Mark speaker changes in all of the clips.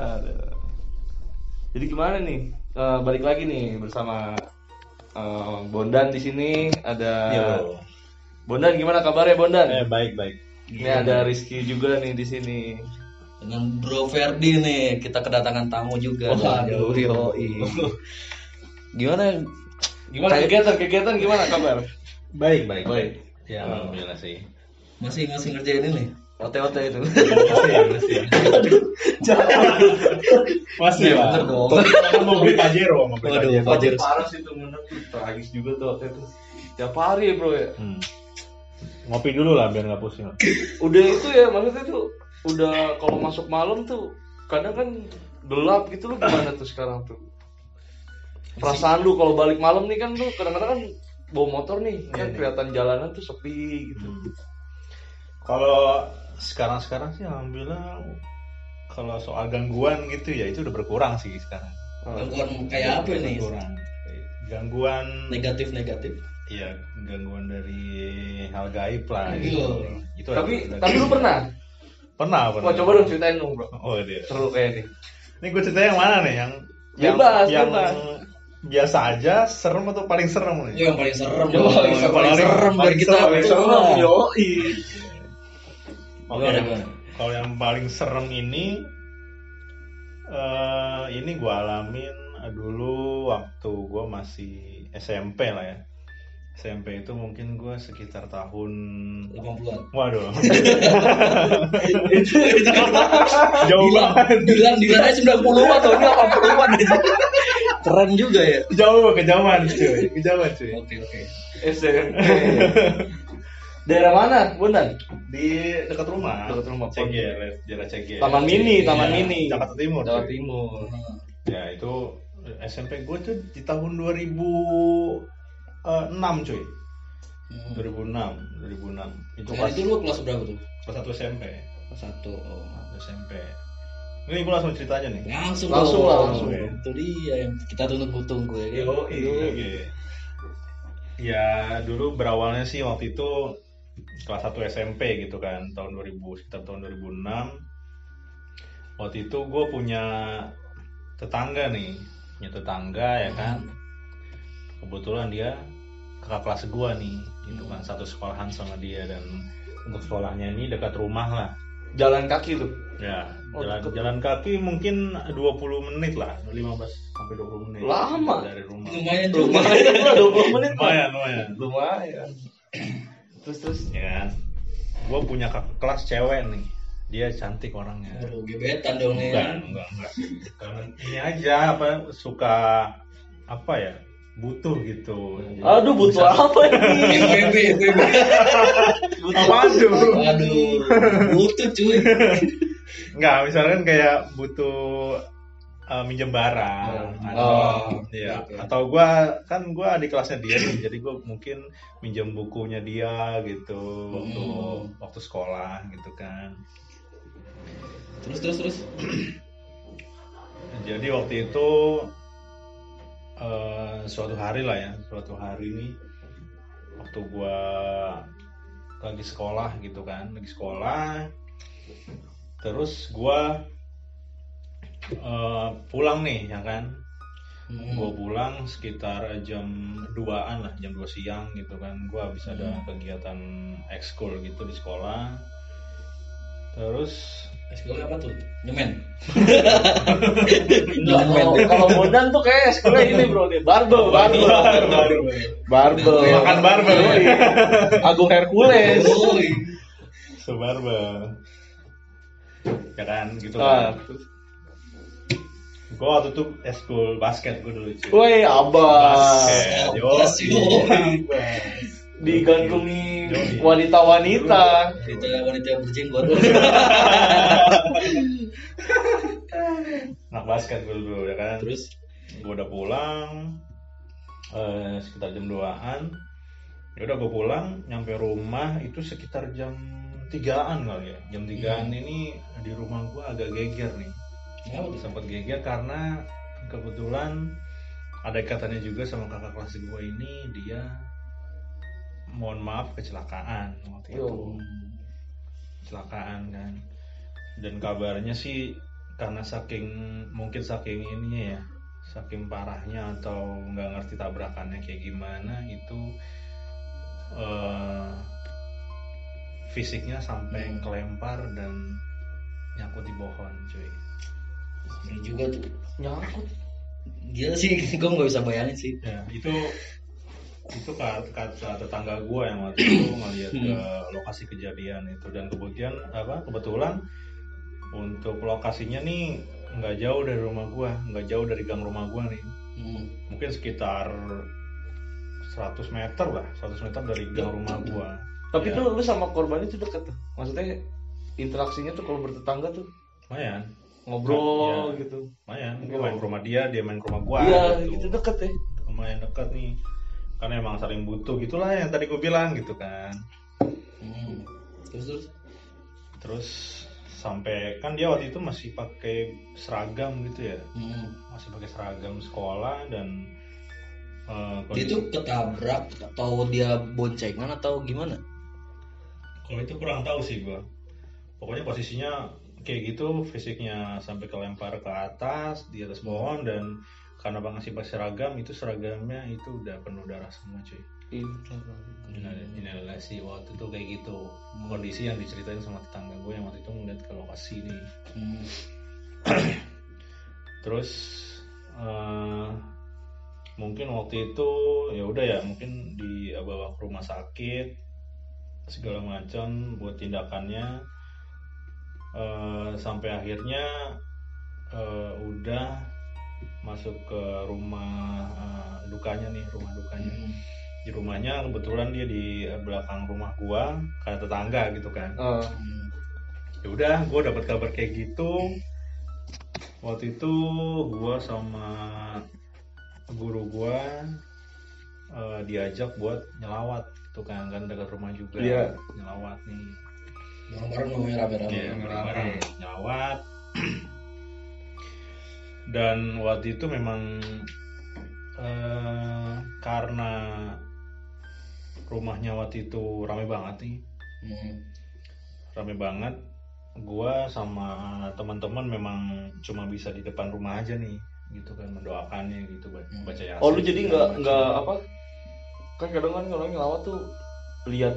Speaker 1: Aduh. Jadi gimana nih? Eh, balik lagi nih bersama eh, Bondan di sini ada
Speaker 2: Yo.
Speaker 1: Bondan gimana kabarnya Bondan?
Speaker 2: Eh baik baik.
Speaker 1: Ini ada Rizky juga nih di sini.
Speaker 3: Dengan Bro Ferdi nih, kita kedatangan tamu juga.
Speaker 1: Waduh, yoi. Gimana? Gimana
Speaker 3: Kayak-
Speaker 1: kegiatan? Kegiatan gimana kabar?
Speaker 2: Baik baik.
Speaker 1: Baik.
Speaker 2: Ya alhamdulillah sih.
Speaker 3: Masih masih ngerjain ini. OT-OT itu.
Speaker 2: Masih masih. Masih
Speaker 3: Iya,
Speaker 2: lah.
Speaker 3: bener dong.
Speaker 2: Kan mau beli Pajero, mau beli Pajero.
Speaker 3: Pajero.
Speaker 1: Parah sih itu bener tuh. Tragis juga tuh waktu itu. Tiap hari ya bro ya.
Speaker 2: Hmm. Ngopi dulu lah biar nggak pusing.
Speaker 1: Udah itu ya maksudnya tuh udah kalau masuk malam tuh kadang kan gelap gitu lu gimana tuh sekarang tuh? Perasaan lu kalau balik malam nih kan lu kadang-kadang kan bawa motor nih kan
Speaker 2: Iya, nih.
Speaker 1: kelihatan jalanan tuh sepi gitu.
Speaker 2: Hmm. Kalau sekarang-sekarang sih alhamdulillah kalau soal gangguan gitu ya itu udah berkurang sih sekarang.
Speaker 3: Gangguan kayak apa nih?
Speaker 2: Berkurang. Gangguan
Speaker 3: Negatif-negatif.
Speaker 2: Iya, gangguan dari hal gaib lah.
Speaker 3: Iya.
Speaker 2: Gitu. Itu
Speaker 1: Tapi tapi lu pernah?
Speaker 2: pernah pernah.
Speaker 1: Wah coba dong ceritain dong bro.
Speaker 2: Oh dia.
Speaker 1: Seru kayak nih.
Speaker 2: Ini gue cerita yang mana nih? Yang yang,
Speaker 1: Bebas,
Speaker 2: yang
Speaker 1: bebas.
Speaker 2: biasa aja, serem atau paling serem nih?
Speaker 3: Yang paling serem.
Speaker 1: Yang paling
Speaker 3: Yang
Speaker 1: serem.
Speaker 3: paling serem biar
Speaker 2: Paling
Speaker 3: kita
Speaker 2: serem, paling
Speaker 3: betul.
Speaker 2: serem,
Speaker 1: Yoi.
Speaker 2: Oke.
Speaker 3: Gimana?
Speaker 2: Kalau yang paling serem ini, eh ini gue alamin dulu waktu gue masih SMP lah ya. SMP itu mungkin gue sekitar tahun
Speaker 3: 80-an.
Speaker 2: Waduh,
Speaker 1: itu itu
Speaker 2: jauh
Speaker 3: Bilang,
Speaker 2: banget,
Speaker 3: bilang bilang aja 90-an atau ini 80-an aja. Keren juga ya.
Speaker 2: jauh kejauhan cuy, kejauhan cuy.
Speaker 3: Oke, oke.
Speaker 1: SMP. Daerah mana, Bondan?
Speaker 2: Di dekat rumah,
Speaker 1: Dekat rumah,
Speaker 2: Cegel, daerah Cegel.
Speaker 1: Taman Mini,
Speaker 2: Iya,
Speaker 1: Taman Mini.
Speaker 2: Jakarta Timur. Cuy.
Speaker 1: Timur.
Speaker 2: Ya itu SMP gue tuh di tahun 2006 cuy.
Speaker 3: Hmm.
Speaker 2: 2006, 2006. Itu
Speaker 3: Nah,
Speaker 2: pas
Speaker 3: itu lu kelas berapa tuh?
Speaker 2: kelas 1 SMP.
Speaker 3: Kelas 1. Oh.
Speaker 2: SMP. Ini gue langsung cerita aja nih.
Speaker 3: Langsung
Speaker 1: Langsung lah, langsung.
Speaker 3: Itu dia yang kita tunggu-tunggu ya. kan?
Speaker 2: Oke. Ya dulu berawalnya sih waktu itu kelas 1 SMP gitu kan tahun 2000 sekitar tahun 2006 waktu itu gue punya tetangga nih punya tetangga ya kan kebetulan dia kakak kelas gue nih gitu kan satu sekolahan sama dia dan untuk sekolahnya ini dekat rumah lah
Speaker 1: Jalan kaki tuh.
Speaker 2: ya
Speaker 1: Oh,
Speaker 2: jalan
Speaker 1: deket.
Speaker 2: jalan kaki mungkin 20 menit lah 15 sampai 20 menit
Speaker 1: Lama.
Speaker 2: dari rumah
Speaker 3: Lumayan juga.
Speaker 1: Lumayan lah 20 menit. Pak.
Speaker 2: lumayan lumayan
Speaker 1: Lumayan. Terus terus.
Speaker 2: ya kan gue punya kakak kelas cewek nih dia cantik orangnya
Speaker 3: Aduh, gebetan dong nih.
Speaker 2: enggak enggak enggak ini aja apa suka apa ya butuh gitu Jadi
Speaker 1: Aduh butuh
Speaker 2: bisa-
Speaker 1: apa ini?
Speaker 3: FWB, FWB.
Speaker 2: Apaan tuh?
Speaker 3: Aduh, butuh cuy.
Speaker 2: enggak misalkan kayak butuh uh, minjem barang
Speaker 1: Oh.
Speaker 2: atau
Speaker 3: Oh,
Speaker 2: ya
Speaker 3: oke.
Speaker 2: atau gua kan gua di kelasnya dia nih jadi gua mungkin minjem bukunya dia gitu waktu
Speaker 3: Hmm.
Speaker 2: waktu sekolah gitu kan
Speaker 3: Terus terus terus.
Speaker 2: Jadi waktu itu eh, suatu hari lah ya, suatu hari ini waktu gua lagi sekolah gitu kan, lagi sekolah, terus gua eh, pulang nih ya kan,
Speaker 3: Hmm.
Speaker 2: gua pulang sekitar jam 2an lah, jam 2 siang gitu kan, gua habis ada
Speaker 3: Hmm.
Speaker 2: kegiatan ekskul gitu di sekolah, terus
Speaker 3: Sekolah apa tuh? Nyemen.
Speaker 1: Kalau kalau Bondan tuh kayak sekolah ini bro dia barbel, barbel, barbel.
Speaker 2: Makan barbel.
Speaker 1: Yoi. Agung Hercules.
Speaker 3: Oi.
Speaker 2: sebarbel ya kan gitu
Speaker 1: Ah,
Speaker 2: kan gue waktu itu eskul basket gue dulu cuy.
Speaker 1: Woi, abah.
Speaker 2: basket yo.
Speaker 3: Abas.
Speaker 1: Digandrungi wanita-wanita.
Speaker 3: Kita wanita yang berjenggot.
Speaker 2: anak basket gue dulu ya kan?
Speaker 3: Terus?
Speaker 2: Gue udah pulang eh, sekitar jam 2an ya udah gue pulang nyampe rumah itu sekitar jam tigaan kali ya. Jam tigaan ini di rumah gue agak geger nih
Speaker 3: tuh?
Speaker 2: sempat geger karena kebetulan ada katanya juga sama kakak kelas gue ini dia mohon maaf kecelakaan waktu itu
Speaker 1: Yo.
Speaker 2: kecelakaan kan dan kabarnya sih karena saking mungkin saking ininya ya saking parahnya atau nggak ngerti tabrakannya kayak gimana itu eh, fisiknya sampai
Speaker 3: Hmm.
Speaker 2: kelempar dan nyangkut di pohon cuy
Speaker 3: Ngeri juga tuh.
Speaker 1: Nyangkut.
Speaker 3: Gila sih gue nggak bisa bayangin sih.
Speaker 2: Ya itu itu kata, kata tetangga gue yang waktu itu ngeliat ke lokasi kejadian itu. Dan kemudian apa kebetulan untuk lokasinya nih nggak jauh dari rumah gue nggak jauh dari gang rumah gue nih.
Speaker 3: Hmm.
Speaker 2: mungkin sekitar 100 meter lah 100 meter dari gang rumah gue
Speaker 1: tapi
Speaker 2: Ya.
Speaker 1: tuh lu sama korban itu deket tuh. Maksudnya interaksinya tuh kalau bertetangga tuh.
Speaker 2: Lumayan
Speaker 1: ngobrol
Speaker 2: Ya.
Speaker 1: gitu.
Speaker 2: Lumayan gue main ke rumah dia dia main ke rumah gue
Speaker 1: iya gitu. deket ya.
Speaker 2: Lumayan dekat nih. Karena emang saling butuh gitulah yang tadi gue bilang gitu kan.
Speaker 3: Hmm. terus terus?
Speaker 2: Terus sampai kan dia waktu itu masih pakai seragam gitu ya.
Speaker 3: Hmm.
Speaker 2: masih pakai seragam sekolah dan eh,
Speaker 3: dia tuh ketabrak atau dia boncengan atau gimana?
Speaker 2: Kalau itu kurang tahu sih gua. Pokoknya posisinya kayak gitu fisiknya sampai kelempar ke atas di atas pohon dan karena bang masih pakai seragam itu seragamnya itu udah penuh darah semua cuy. Ini, ini adalah si waktu itu kayak gitu. Kondisi yang diceritain sama tetangga gue yang waktu itu ngeliat ke lokasi nih
Speaker 3: Hmm.
Speaker 2: terus eh, mungkin waktu itu ya udah ya mungkin dibawa ke rumah sakit segala macam buat tindakannya Eh, sampai akhirnya eh, udah masuk ke rumah eh, dukanya nih rumah dukanya
Speaker 3: Hmm.
Speaker 2: di rumahnya kebetulan dia di belakang rumah gua karena tetangga gitu kan
Speaker 3: Hmm.
Speaker 2: ya udah gue dapat kabar kayak gitu waktu itu gue sama guru gue eh, diajak buat nyelawat gitu kan kan dekat rumah juga
Speaker 1: Iya.
Speaker 2: nyelawat nih
Speaker 3: bareng-bareng namanya rame-rame
Speaker 2: Iya, bareng-bareng. Nyelawat dan waktu itu memang eh, karena rumahnya waktu itu rame banget nih.
Speaker 3: Hmm.
Speaker 2: rame banget. Gua sama teman-teman memang cuma bisa di depan rumah aja nih gitu kan mendoakannya gitu baca
Speaker 3: Hmm.
Speaker 2: baca yasin
Speaker 1: oh lu jadi nggak nggak apa? Kan kadang kan kalau ngelawat tuh lihat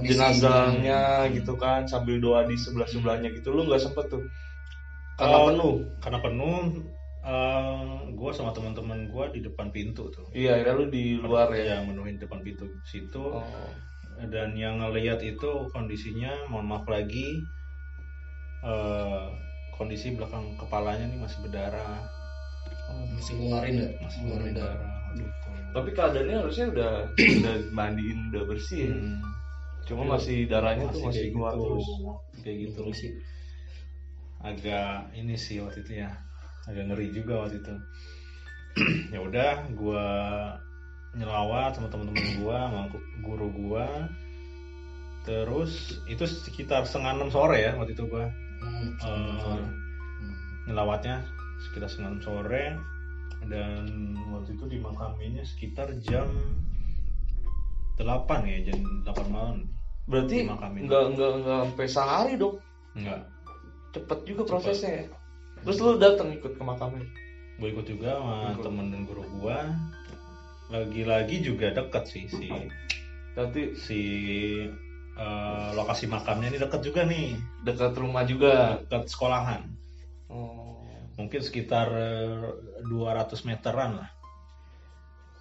Speaker 1: jenazahnya gitu kan sambil doa di sebelah sebelahnya gitu. Lu nggak sempet tuh? Karena
Speaker 2: Oh.
Speaker 1: penuh.
Speaker 2: karena penuh eh, gua sama teman-teman gua di depan pintu tuh.
Speaker 1: Iya ya lu di luar ya?
Speaker 2: Ya menuhin depan pintu situ.
Speaker 1: Oh.
Speaker 2: dan yang ngelihat itu kondisinya mohon maaf lagi eh, kondisi belakang kepalanya nih masih berdarah.
Speaker 3: Masih keluarin ya?
Speaker 2: Masih
Speaker 3: keluarin darah.
Speaker 1: tapi keadaannya harusnya udah udah mandiin udah bersih ya.
Speaker 2: Hmm.
Speaker 1: Cuma masih darahnya tuh masih keluar
Speaker 2: gitu.
Speaker 1: terus.
Speaker 2: Kayak gitu.
Speaker 3: Terus sih.
Speaker 2: Agak ini sih waktu itu ya. Agak ngeri juga waktu itu. Ya udah gua nyelawat sama teman-teman gua sama gu- guru gua. Terus itu sekitar setengah enam sore ya waktu itu gua.
Speaker 3: Hmm. Hmm.
Speaker 2: nyelawatnya sekitar setengah enam sore. Dan waktu itu dimakaminya sekitar jam 8 ya jam 8 malam.
Speaker 1: Berarti nggak nggak nggak sampai sehari dong
Speaker 2: enggak
Speaker 1: cepet juga
Speaker 2: Cepet.
Speaker 1: prosesnya ya. terus lu datang ikut ke makamnya?
Speaker 2: Gue ikut juga sama
Speaker 1: Ikut.
Speaker 2: temen dan guru gua. Lagi-lagi juga deket sih si
Speaker 1: nanti
Speaker 2: si eh, lokasi makamnya ini deket juga nih.
Speaker 1: Dekat rumah juga?
Speaker 2: Deket sekolahan.
Speaker 1: Oh.
Speaker 2: mungkin sekitar eh, 200 meteran lah.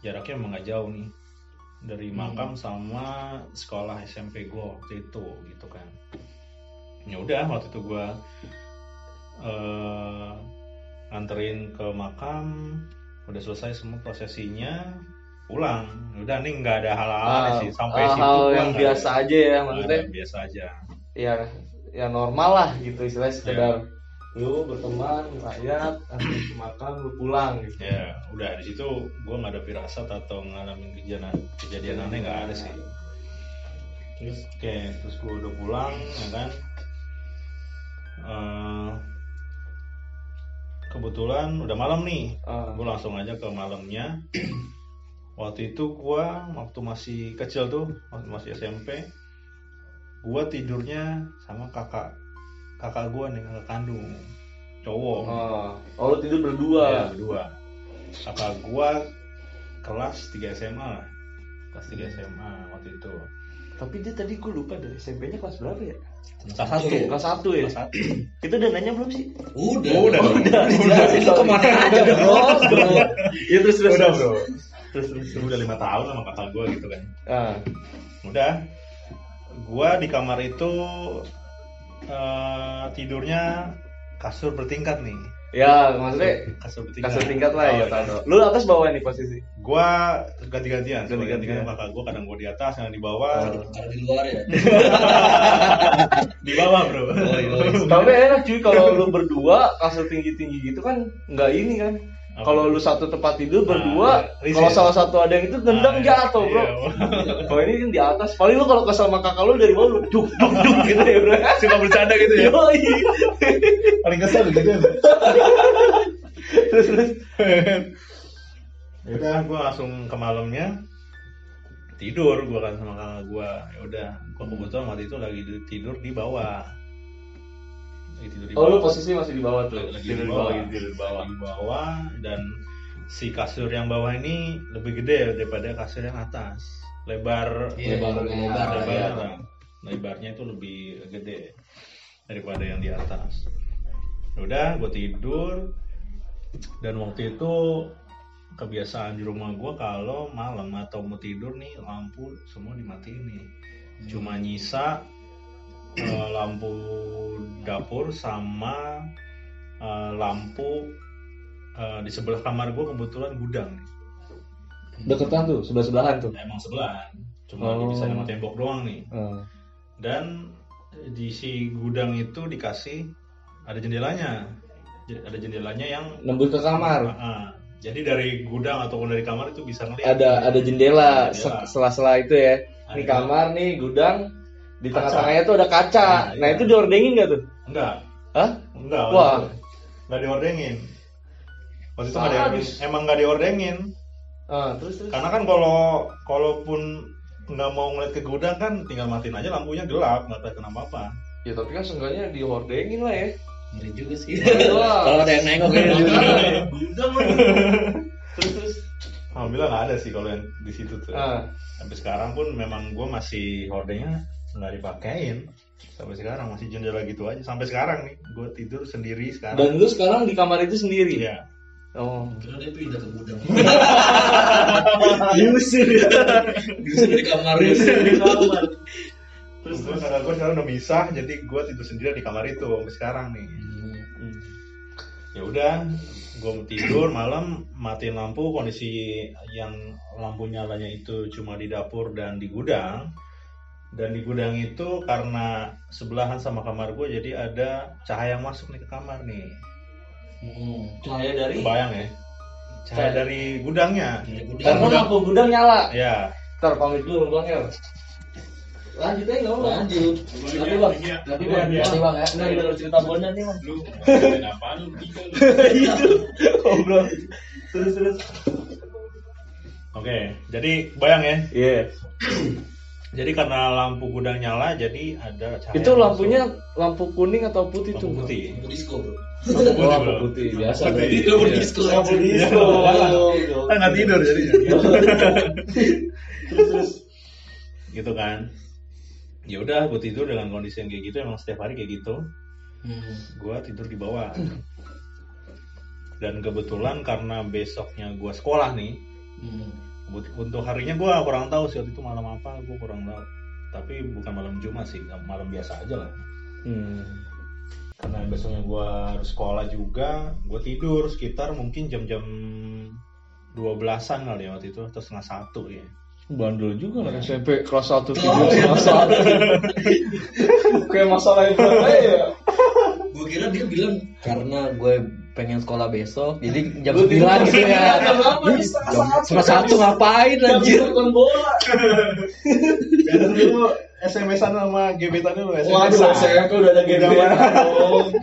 Speaker 2: Jaraknya emang nggak jauh nih dari
Speaker 3: Hmm.
Speaker 2: makam sama sekolah SMP gue waktu itu gitu kan ya udah waktu itu gue eh, nganterin ke makam udah selesai semua prosesinya pulang udah nih nggak ada hal-hal
Speaker 1: Ah,
Speaker 2: sih sampai
Speaker 1: hal
Speaker 2: situ gua
Speaker 1: yang biasa aja ya maksudnya
Speaker 2: biasa aja
Speaker 1: ya ya normal lah gitu istilahnya sekedar
Speaker 2: Iya.
Speaker 1: Lu berteman rakyat nanti ke makam lu pulang gitu.
Speaker 2: Ya udah di situ gue nggak ada firasat atau ngalamin kejadian kejadian aneh nggak ada sih.
Speaker 3: Terus
Speaker 2: oke terus gue udah pulang ya kan. Eh, kebetulan udah malam nih.
Speaker 1: Ah,
Speaker 2: gue langsung aja ke malamnya. Waktu itu gue waktu masih kecil tuh waktu masih SMP gue tidurnya sama kakak kakak gue nih kakak kandung cowok
Speaker 1: Oh, oh lu tidur berdua.
Speaker 2: Iya, berdua kakak gua kelas 3 SMA lah kelas 3 SMA waktu itu
Speaker 1: Tapi dia tadi gue lupa dari SMP-nya kelas berapa ya?
Speaker 2: kelas satu
Speaker 1: Kelas 1 ya?
Speaker 2: kelas satu
Speaker 1: Itu udah nanya belum sih?
Speaker 3: Udah.
Speaker 2: udah
Speaker 3: Oh,
Speaker 2: udah
Speaker 3: udah. Itu ke mana aja bro? bro.
Speaker 1: Ya terus terus.
Speaker 2: udah
Speaker 1: terus.
Speaker 2: bro
Speaker 1: Terus terus.
Speaker 2: Itu udah lima tahun sama kakak gua gitu kan
Speaker 1: Ah.
Speaker 2: udah gua di kamar itu eh, tidurnya kasur bertingkat nih
Speaker 1: Ya, maksudnya
Speaker 2: kasur bertingkat
Speaker 1: kasur tingkat lah ya,
Speaker 2: Oh,
Speaker 1: Tano. Lu atas bawah nih posisi.
Speaker 2: gua ganti-gantian
Speaker 1: Ganti-gantian.
Speaker 2: ganti-gantian kakak gua kadang gua di atas kadang di bawah
Speaker 3: Karena di luar ya.
Speaker 2: di bawah bro
Speaker 3: Oh, iya.
Speaker 1: Tapi enak cuy kalau lu berdua kasur tinggi-tinggi gitu kan nggak ini kan. Kalau lu satu tempat tidur
Speaker 2: Nah,
Speaker 1: berdua,
Speaker 2: risih
Speaker 1: kalau salah satu ada yang itu tendang
Speaker 2: Ah,
Speaker 1: jatuh, Bro.
Speaker 2: iya,
Speaker 1: Kalau ini kan di atas. Paling lu kalau kesel sama kakak lu dari bawah lu duk duk duk gitu ya, Bro.
Speaker 2: suka bercanda gitu ya? Paling kesel gitu ya
Speaker 1: Terus terus.
Speaker 2: ya udah gue langsung ke malamnya. Tidur gue kan sama kakak gue ya udah gue kebetulan waktu itu lagi tidur di bawah tidur di
Speaker 1: Oh, lu
Speaker 2: bawah
Speaker 1: posisi masih di bawah tuh.
Speaker 2: lagi
Speaker 1: Tidur
Speaker 2: di
Speaker 1: di
Speaker 2: bawah
Speaker 1: bawah, tidur di bawah.
Speaker 2: Lagi di bawah dan si kasur yang bawah ini lebih gede daripada kasur yang atas lebar
Speaker 3: Iya,
Speaker 1: Lebar-
Speaker 3: lebar,
Speaker 2: lebarnya
Speaker 1: iya.
Speaker 2: lah. lebarnya itu lebih gede daripada yang di atas Ya udah gue tidur dan waktu itu kebiasaan di rumah gue kalau malam atau mau tidur nih lampu semua dimatiin nih cuma nyisa eh, lampu dapur sama eh, lampu eh, di sebelah kamar gue kebetulan gudang nih
Speaker 1: Deketan tuh, sebelah sebelahan tuh.
Speaker 2: emang sebelahan cuma
Speaker 1: Oh.
Speaker 2: bisa sama tembok doang nih
Speaker 1: Hmm.
Speaker 2: dan di si gudang itu dikasih ada jendelanya ada jendelanya yang
Speaker 1: Nembus ke kamar.
Speaker 2: Ah. jadi dari gudang ataupun dari kamar itu bisa ngeliat
Speaker 1: Ada ada jendela,
Speaker 2: jendela.
Speaker 1: se- sela-sela itu ya. Ini
Speaker 2: Ada.
Speaker 1: kamar nih, gudang. Di tengah-tengahnya tuh ada kaca.
Speaker 2: Nah,
Speaker 1: Nah,
Speaker 2: iya.
Speaker 1: itu diordengin gak tuh?
Speaker 2: enggak
Speaker 1: Hah?
Speaker 2: enggak
Speaker 1: Wah.
Speaker 2: enggak diordengin waktu itu enggak diordengin emang enggak diordengin
Speaker 1: Ah, terus terus.
Speaker 2: karena kan kalau kalaupun nggak mau ngeliat ke gudang kan tinggal matiin aja lampunya gelap nggak tahu kenapa apa
Speaker 1: Ya tapi kan seenggaknya dihordengin lah ya.
Speaker 3: Ngeri juga sih.
Speaker 1: Wah.
Speaker 3: Kalau ada yang nengok gitu.
Speaker 1: Gudang lu. Terus terus.
Speaker 2: alhamdulillah nggak ada sih kalau yang di situ tuh
Speaker 1: Ah,
Speaker 2: sampai sekarang pun memang gue masih hordengnya nggak dipakein sampai sekarang masih jendela gitu aja sampai sekarang nih gue tidur sendiri sekarang
Speaker 1: dan lu sekarang di kamar itu sendiri.
Speaker 2: iya
Speaker 1: Oh.
Speaker 3: Kira dia pindah ke gudang.
Speaker 1: Diusir ya.
Speaker 3: Diusir di kamar
Speaker 1: Diusir di kamar.
Speaker 2: terus terus kakak gue sekarang udah misah jadi gue tidur sendiri di kamar itu sampai sekarang nih
Speaker 1: Hmm.
Speaker 2: ya udah gue tidur malam matiin lampu kondisi yang lampu nyalanya itu cuma di dapur dan di gudang dan di gudang itu karena sebelahan sama kamar gue jadi ada cahaya yang masuk nih ke kamar nih
Speaker 3: Hmm.
Speaker 1: Cahaya dari
Speaker 2: kebayang ya cahaya
Speaker 1: Cahaya.
Speaker 2: dari gudangnya
Speaker 3: Dari gudang.
Speaker 1: karena lampu gudang nyala.
Speaker 2: ya
Speaker 1: Ntar pamit dulu Bang El. Lanjut aja nggak apa-apa.
Speaker 3: Lanjut.
Speaker 1: Nanti bang, nanti bang,
Speaker 2: Iya.
Speaker 1: nanti bang ya. Nah, kita harus cerita bondan nih bang.
Speaker 4: lu apaan lu
Speaker 1: Itu ngobrol. Terus terus.
Speaker 2: oke jadi bayang ya
Speaker 1: Iya.
Speaker 2: jadi karena lampu gudang nyala jadi ada cahaya
Speaker 1: Itu lampunya lampu kuning atau putih
Speaker 2: masuk.
Speaker 1: tuh?
Speaker 2: lampu putih
Speaker 3: Lampu disco bro.
Speaker 1: Lampu
Speaker 2: bro.
Speaker 1: putih biasa.
Speaker 2: Putih.
Speaker 1: berarti.
Speaker 3: Lampu disco.
Speaker 1: Lampu disco.
Speaker 2: Kan nggak tidur jadi
Speaker 1: Terus terus.
Speaker 2: gitu kan ya udah gue tidur dengan kondisi yang kayak gitu emang setiap hari kayak gitu
Speaker 3: Hmm.
Speaker 2: gue tidur di bawah dan kebetulan karena besoknya gue sekolah nih
Speaker 3: Hmm.
Speaker 2: Untuk harinya gue kurang tahu sih waktu itu malam apa gue kurang tahu tapi bukan malam Jumat sih malam biasa aja lah
Speaker 1: Hmm.
Speaker 2: karena besoknya gue harus sekolah juga gue tidur sekitar mungkin jam-jam 12-an kali ya waktu itu atau setengah satu ya
Speaker 1: Bandel juga anak SMP kelas 1 tidur sama satu. Kayak masalah yang berapa ya?
Speaker 3: Gue kira dia bilang karena gue pengen sekolah besok, jadi jam 9 gitu ya.
Speaker 1: jam
Speaker 3: setengah satu ngapain anjir?
Speaker 1: Nonton bola.
Speaker 2: Dulu SMS-an sama gebetannya lu SMS.
Speaker 1: Waduh, SMP udah ada game dong.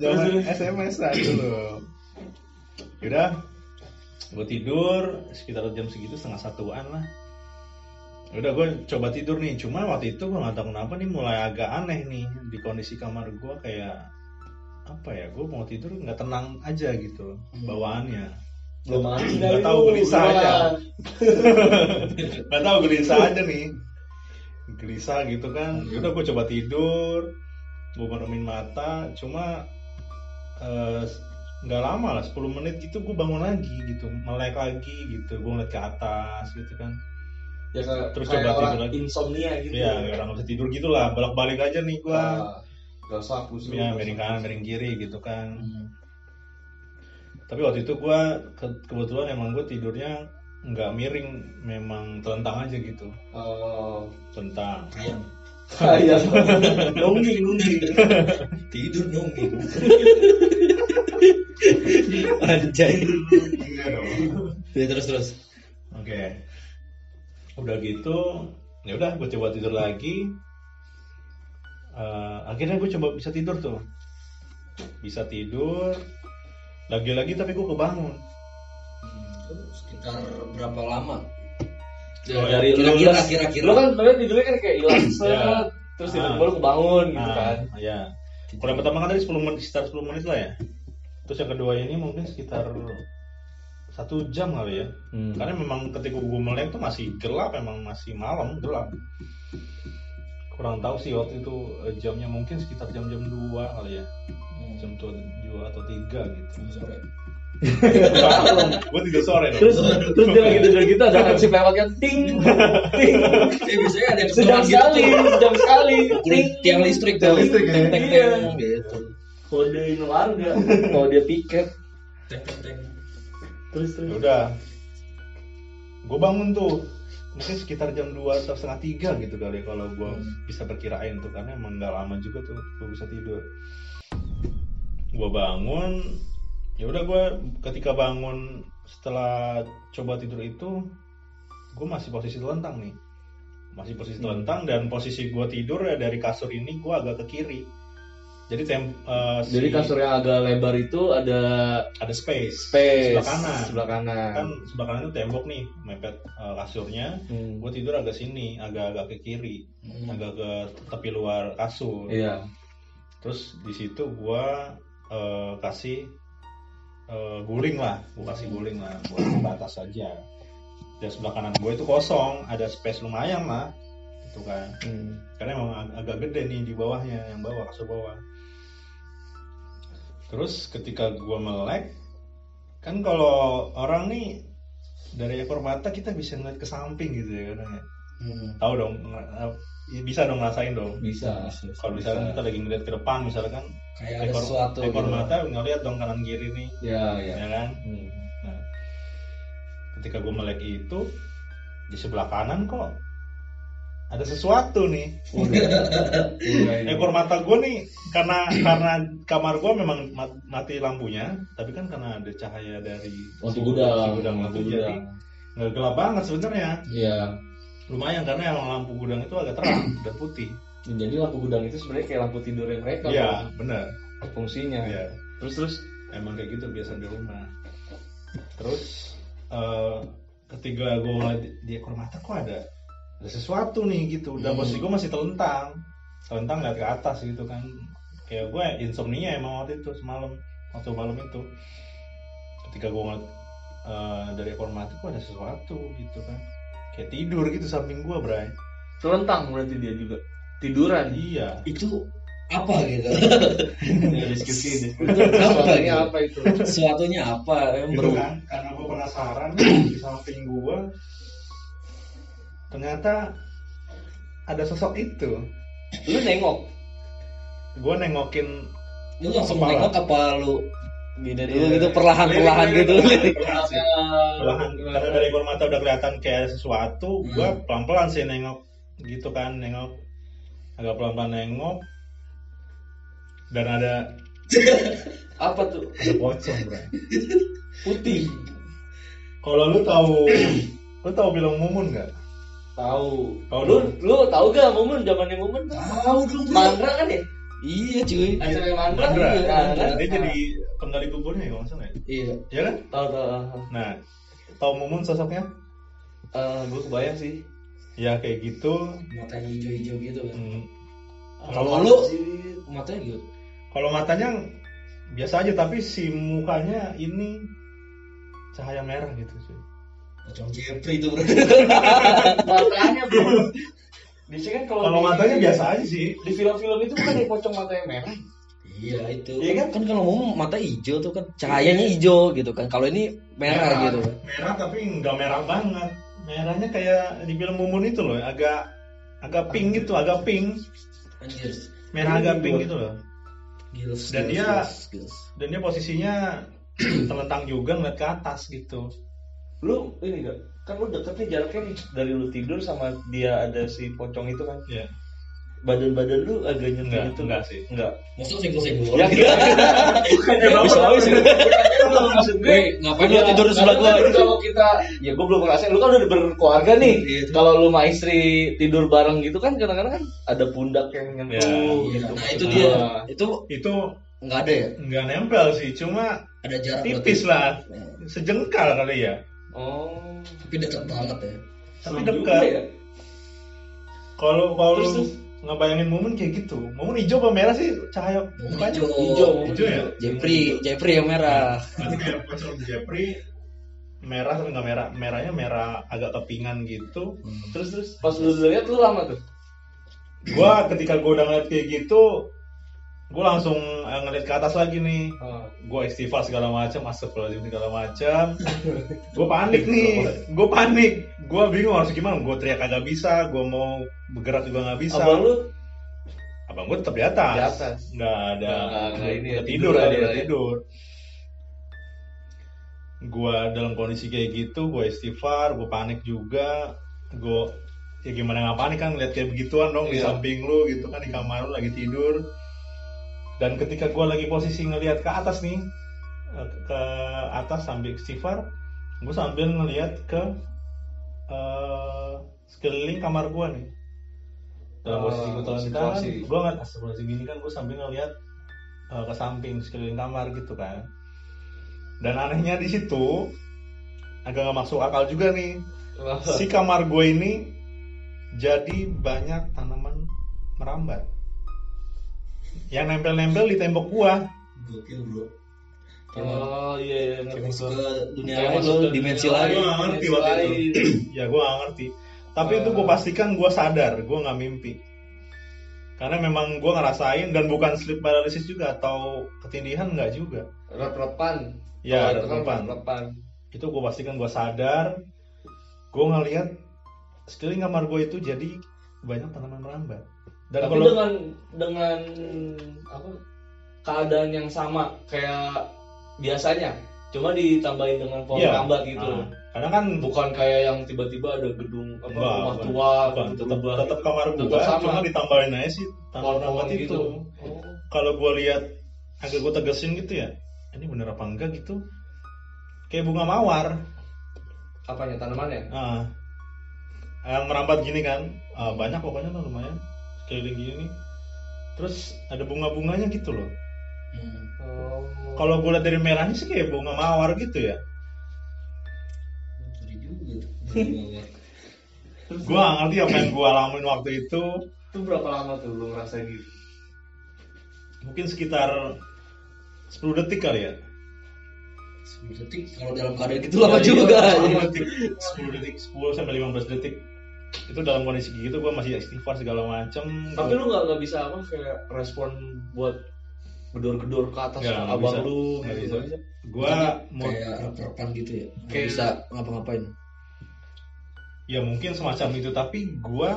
Speaker 2: Zaman SMS lah dulu. Yaudah, gue tidur sekitar jam segitu setengah satuan lah. Udah gue coba tidur nih, cuma waktu itu gue nggak tahu kenapa nih mulai agak aneh nih di kondisi kamar gue kayak apa ya gue mau tidur nggak tenang aja gitu bawaannya.
Speaker 3: Belum mandi
Speaker 2: nggak tahu gelisah aja. nggak tahu gelisah aja nih. Gelisah gitu kan. Udah gue coba tidur gue meremin mata cuma eh, nggak lama lah 10 menit gitu gue bangun lagi gitu melek lagi gitu gue ngeliat ke atas gitu kan.
Speaker 3: Ya
Speaker 2: Terus coba tidur lagi.
Speaker 3: insomnia gitu.
Speaker 2: Ya orang bisa tidur gitu lah bolak balik aja nih gue
Speaker 3: Ah, pusing
Speaker 2: ya miring kanan miring kiri gitu kan.
Speaker 3: Hmm.
Speaker 2: tapi waktu itu gue kebetulan emang gue tidurnya nggak miring memang telentang aja gitu.
Speaker 3: Oh,
Speaker 2: telentang.
Speaker 3: Ayam
Speaker 1: Kayak
Speaker 3: nungging nungging. Tidur nungging. Anjay. Ya, terus terus.
Speaker 2: Oke. Udah gitu, ya udah gue coba tidur lagi. Eh, akhirnya gue coba bisa tidur tuh. Bisa tidur. Lagi-lagi tapi gue kebangun.
Speaker 3: sekitar berapa lama
Speaker 2: Oh,
Speaker 1: dari
Speaker 3: kira-kira
Speaker 1: lu-
Speaker 3: kira-kira
Speaker 1: Lu kan sebenarnya tidurnya kan kayak hilang set,
Speaker 2: Ya.
Speaker 1: terus
Speaker 2: Ah.
Speaker 1: tiba-tiba lu kebangun gitu
Speaker 2: Nah,
Speaker 1: kan.
Speaker 2: ya. Kalau yang pertama kan tadi 10 menit, sekitar 10 menit lah ya. Terus yang kedua ini mungkin sekitar satu jam kali ya.
Speaker 1: Hmm.
Speaker 2: Karena memang ketika gue melek tuh masih gelap, emang masih malam gelap. Kurang tahu sih waktu itu eh, jamnya mungkin sekitar jam-jam 2 kali ya. Jam 2 atau 3 gitu.
Speaker 3: sore
Speaker 2: gue tidur sore dong.
Speaker 1: Terus terus dia lagi tidur gitu ada hansip lewatnya ting ting
Speaker 3: eh biasanya ada
Speaker 1: sejam
Speaker 3: keseruan
Speaker 1: sekali
Speaker 3: gitu
Speaker 1: sejam sekali
Speaker 3: Ting, tiang listrik
Speaker 1: Tiang
Speaker 3: tuh.
Speaker 1: listrik ya?
Speaker 3: Teng, teng,
Speaker 1: Iya.
Speaker 3: teng, gitu
Speaker 1: kodein warga kalau dia piket
Speaker 3: teng teng teng
Speaker 1: terus
Speaker 2: Ya
Speaker 1: terus
Speaker 2: udah. Gue bangun tuh mungkin sekitar jam 2 atau setengah tiga gitu kali kalau gue bisa berkirain tuh karena emang nggak lama juga tuh gue bisa tidur. Gue bangun, ya udah gue ketika bangun setelah coba tidur itu gue masih posisi telentang nih. Masih posisi telentang dan posisi gue tidur ya dari kasur ini gue agak ke kiri jadi tem eh, si-
Speaker 1: jadi kasur yang agak lebar itu ada
Speaker 2: ada space.
Speaker 1: Space.
Speaker 2: Sebelah kanan.
Speaker 1: Sebelah kanan.
Speaker 2: Kan sebelah kanan itu tembok nih mepet eh, kasurnya.
Speaker 1: Hmm.
Speaker 2: gue tidur agak sini agak-agak ke kiri
Speaker 3: Hmm.
Speaker 2: agak ke tepi luar kasur.
Speaker 1: Iya.
Speaker 2: Terus di situ gue eh, kasih eh, guling lah. Gue kasih guling lah buat batas saja dan sebelah kanan gue itu kosong ada space lumayan lah. Gitu kan.
Speaker 1: Hmm.
Speaker 2: karena emang ag- agak gede nih di bawahnya yang bawah kasur bawah terus ketika gua melek kan kalau orang nih dari ekor mata kita bisa ngeliat ke samping gitu ya kadang ya.
Speaker 3: Hmm.
Speaker 2: tahu dong ng- ya bisa dong ngerasain dong.
Speaker 1: Bisa.
Speaker 2: Kalau misalkan kita lagi ngeliat ke depan misalkan
Speaker 3: kayak ada
Speaker 2: ekor,
Speaker 3: sesuatu
Speaker 2: ekor
Speaker 3: gitu.
Speaker 2: mata ngeliat dong kanan kiri nih.
Speaker 1: Ya ya.
Speaker 2: Ya kan?
Speaker 1: Hmm.
Speaker 2: Nah, ketika gue melek itu di sebelah kanan kok ada sesuatu nih.
Speaker 1: Udah,
Speaker 2: Ekor mata gue nih karena karena kamar gue memang mat- mati lampunya, tapi kan karena ada cahaya dari
Speaker 1: lampu
Speaker 2: si
Speaker 1: gudang
Speaker 2: si gudang
Speaker 1: lampu
Speaker 2: itu jadi nggak gelap banget sebenarnya.
Speaker 1: iya
Speaker 2: Lumayan karena emang lampu gudang itu agak terang dan putih.
Speaker 1: jadi lampu gudang itu sebenarnya kayak lampu tidurnya mereka
Speaker 2: Iya, benar.
Speaker 1: fungsinya
Speaker 2: Iya.
Speaker 1: terus terus
Speaker 2: emang kayak gitu biasa di rumah terus eh, ketika gue di, di ekor mata kok ada ada sesuatu nih gitu. Dan
Speaker 3: Hmm.
Speaker 2: posisi gue masih telentang. Telentang lihat ke atas gitu kan. Kayak gue insomnia emang waktu itu semalam. Waktu malam itu. Ketika gue ngeliat eh, dari ekor kok ada sesuatu gitu kan. Kayak tidur gitu samping gue Bray.
Speaker 1: Selentang berarti dia juga. Tiduran.
Speaker 2: Iya.
Speaker 3: Itu apa gitu?
Speaker 1: Ya, diskusi diskusi.
Speaker 3: Itu apa
Speaker 1: Soalnya
Speaker 3: gitu?
Speaker 1: apa itu?
Speaker 3: Sesuatunya apa? Yang
Speaker 2: gitu
Speaker 3: baru
Speaker 2: kan karena gue penasaran di samping gue ternyata ada sosok itu.
Speaker 1: Lu nengok?
Speaker 2: Gue nengokin
Speaker 3: lu langsung
Speaker 2: Kepala.
Speaker 3: nengok apa lu gini dulu
Speaker 1: Iya.
Speaker 3: gitu perlahan perlahan gitu?
Speaker 2: perlahan karena dari ekor mata udah kelihatan kayak ada sesuatu gue
Speaker 3: Hmm.
Speaker 2: pelan pelan sih nengok. Gitu kan nengok. Agak pelan pelan nengok. Dan ada
Speaker 1: apa tuh?
Speaker 2: Ada pocong bro.
Speaker 1: Putih.
Speaker 2: Kalau lu tahu lu tahu bilang mumun nggak
Speaker 1: tahu.
Speaker 2: Tahu
Speaker 1: lu lu tahu gak momen zamannya momen?
Speaker 3: Tahu dong.
Speaker 1: Mandra kan ya?
Speaker 3: Iya cuy.
Speaker 1: Acara Mandra.
Speaker 2: Mandra.
Speaker 1: iya, kan?
Speaker 2: dia jadi penggali kuburnya ya kalau nggak salah ya?
Speaker 3: Iya.
Speaker 2: Ya kan?
Speaker 1: Tahu tahu
Speaker 2: nah tahu mumun sosoknya?
Speaker 1: Eh, gue kebayang sih.
Speaker 2: Ya kayak gitu.
Speaker 3: Matanya hijau-hijau gitu kan?
Speaker 2: Hmm,
Speaker 3: kalau
Speaker 1: Apa
Speaker 3: lu? Matanya gitu
Speaker 2: kalau matanya biasa aja tapi si mukanya ini cahaya merah gitu sih
Speaker 3: Pocong Jeffrey itu bro.
Speaker 1: matanya bro biasanya kan kalau
Speaker 2: kalau
Speaker 1: di-
Speaker 2: matanya biasa aja sih
Speaker 1: di film-film itu kan ada pocong matanya merah
Speaker 3: Iya itu.
Speaker 1: Iya kan?
Speaker 3: kan kalau ngomong mata hijau tuh kan cahayanya hijau gitu kan. Kalau ini merah gitu kan.
Speaker 2: merah tapi nggak merah banget merahnya kayak di film Mumun itu loh agak agak pink gitu agak pink
Speaker 3: Anjir.
Speaker 2: merah agak pink gitu loh
Speaker 3: Gils,
Speaker 2: Dan
Speaker 3: gils,
Speaker 2: dia-
Speaker 3: gils, gils.
Speaker 2: dan dia posisinya telentang juga ngeliat ke atas gitu
Speaker 1: lu ini gak kan lu deket nih jaraknya nih dari lu tidur sama dia ada si pocong itu kan?
Speaker 2: Ya
Speaker 1: badan-badan lu agak nyentuh
Speaker 2: Enggak,
Speaker 1: gitu.
Speaker 2: enggak sih.
Speaker 1: enggak
Speaker 3: Maksudnya senggol-senggol.
Speaker 1: ya bukannya
Speaker 3: Bisa sih.
Speaker 1: maksud gue
Speaker 3: Weh, ngapain lu tidur di sebelah gua?
Speaker 1: Kalau kita ya gue belum ngerasain. Lu kan udah berkeluarga nih.
Speaker 3: Iya.
Speaker 1: kalau lu sama istri tidur bareng gitu kan kadang-kadang kan ada pundak yang nyentuh
Speaker 2: Ya,
Speaker 3: Iya,
Speaker 1: gitu.
Speaker 3: Nah itu dia.
Speaker 1: Nah,
Speaker 3: Itu
Speaker 2: itu
Speaker 3: nggak ada ya?
Speaker 2: nggak nempel sih. Cuma
Speaker 3: Ada jarak
Speaker 2: tipis lah. Sejengkal kali ya
Speaker 1: oh
Speaker 3: Tapi dekat banget ya.
Speaker 2: tapi dekat
Speaker 1: ya.
Speaker 2: kalau
Speaker 1: terus.
Speaker 2: ngebayangin momen kayak gitu momen hijau apa merah sih cahaya
Speaker 3: Momen hijau.
Speaker 1: hijau
Speaker 2: Hijau ya?
Speaker 3: Jeffrey, Jeffrey yang merah.
Speaker 2: Berarti kayak pocong Jeffrey merah tapi nggak merah merahnya merah agak kepingan gitu
Speaker 3: Hmm.
Speaker 1: terus terus pas lu lihat lu lama tuh
Speaker 2: gua ketika gua udah ngeliat kayak gitu gua langsung eh, ngeliat ke atas lagi nih.
Speaker 1: Oh.
Speaker 2: gua istighfar segala macam astagfirullahaladzim segala macam gua panik nih. Gua panik. Gua bingung harus gimana. Gua teriak kagak bisa. Gua mau bergerak juga nggak bisa.
Speaker 1: Abang lu?
Speaker 2: Abang gua tetap di atas.
Speaker 1: Di atas.
Speaker 2: nggak ada
Speaker 1: Nggak- nggak ini ya, tidur
Speaker 2: kan
Speaker 1: ya.
Speaker 2: tidur. Gua dalam kondisi kayak gitu gua istighfar gua panik juga. Gua ya gimana nggak panik kan lihat kayak begituan dong di
Speaker 1: Iya.
Speaker 2: samping lu gitu kan di kamar lu lagi tidur dan ketika gua lagi posisi ngelihat ke atas nih eh, ke atas sambil istighfar gua sambil ngelihat ke eh, sekeliling kamar gua nih. Dalam
Speaker 1: Oh,
Speaker 2: posisi gua telentang
Speaker 1: situasi.
Speaker 2: gua nggak astagfirullahaladzim gini kan gua sambil ngelihat eh, ke samping sekeliling kamar gitu kan. Dan anehnya di situ agak nggak masuk akal juga nih. Si kamar gue ini jadi banyak tanaman merambat yang nempel-nempel di tembok gua.
Speaker 3: Gokil bro.
Speaker 1: oh iya iya ngerti
Speaker 3: masuk
Speaker 1: gua.
Speaker 3: ke dunia lain lo,
Speaker 1: ke
Speaker 3: dimensi lain.
Speaker 2: Gua nggak ngerti waktu itu. ya gua nggak ngerti. Tapi itu gue pastikan gua sadar gua nggak mimpi. Karena memang gua ngerasain dan bukan sleep paralysis juga atau ketindihan nggak juga.
Speaker 1: Rep-repan.
Speaker 2: Ya
Speaker 1: itu kan rep-repan.
Speaker 2: itu gue pastikan gue sadar. Gue ngeliat sekeliling kamar gue itu jadi banyak tanaman merambat dan
Speaker 1: tapi
Speaker 2: kalau
Speaker 1: dengan dengan apa keadaan yang sama kayak biasanya cuma ditambahin dengan pohon
Speaker 2: Iya.
Speaker 1: rambat gitu.
Speaker 2: Nah, karena kan
Speaker 1: bukan kayak yang tiba-tiba ada gedung apa
Speaker 2: Enggak,
Speaker 1: rumah tua
Speaker 2: bukan,
Speaker 1: gitu,
Speaker 2: tetap
Speaker 1: berubah
Speaker 2: tetap
Speaker 1: gitu.
Speaker 2: kamar
Speaker 1: Tetap
Speaker 2: gue
Speaker 1: sama.
Speaker 2: cuma ditambahin aja sih
Speaker 1: pohon-pohon
Speaker 2: merambat
Speaker 1: gitu.
Speaker 2: itu.
Speaker 1: Oh.
Speaker 2: kalau gue lihat agak gue tegesin gitu ya ini bener apa enggak? gitu. Kayak bunga mawar.
Speaker 1: Apanya tanamannya?
Speaker 2: Ah. Yang merambat gini kan. Ah, banyak pokoknya tuh lumayan keliling gini nih. Terus ada bunga-bunganya gitu loh.
Speaker 3: Hmm.
Speaker 1: oh.
Speaker 2: kalau gue lihat dari merahnya sih kayak bunga mawar gitu ya. Gue gak ngerti apa yang gue alamin waktu itu.
Speaker 1: Itu berapa lama tuh lu ngerasain gitu?
Speaker 2: Mungkin sekitar 10 detik kali ya.
Speaker 3: 10 detik? Kalau dalam keadaan gitu lama
Speaker 1: Iya,
Speaker 3: juga.
Speaker 1: iya.
Speaker 3: Jadi
Speaker 2: 10 detik. 10 detik 10 sampai 15 detik itu dalam kondisi gitu gue masih istighfar segala macem
Speaker 1: tapi lu nggak nggak bisa apa kayak respon buat gedor-gedor ke atas
Speaker 2: nggak
Speaker 1: abang
Speaker 2: bisa.
Speaker 1: lu
Speaker 2: Nggak
Speaker 1: gitu
Speaker 2: bisa. gue mau
Speaker 3: kayak rep-repan gitu ya. Nggak
Speaker 1: Kayak-
Speaker 3: bisa ngapa-ngapain.
Speaker 2: ya mungkin semacam itu tapi gue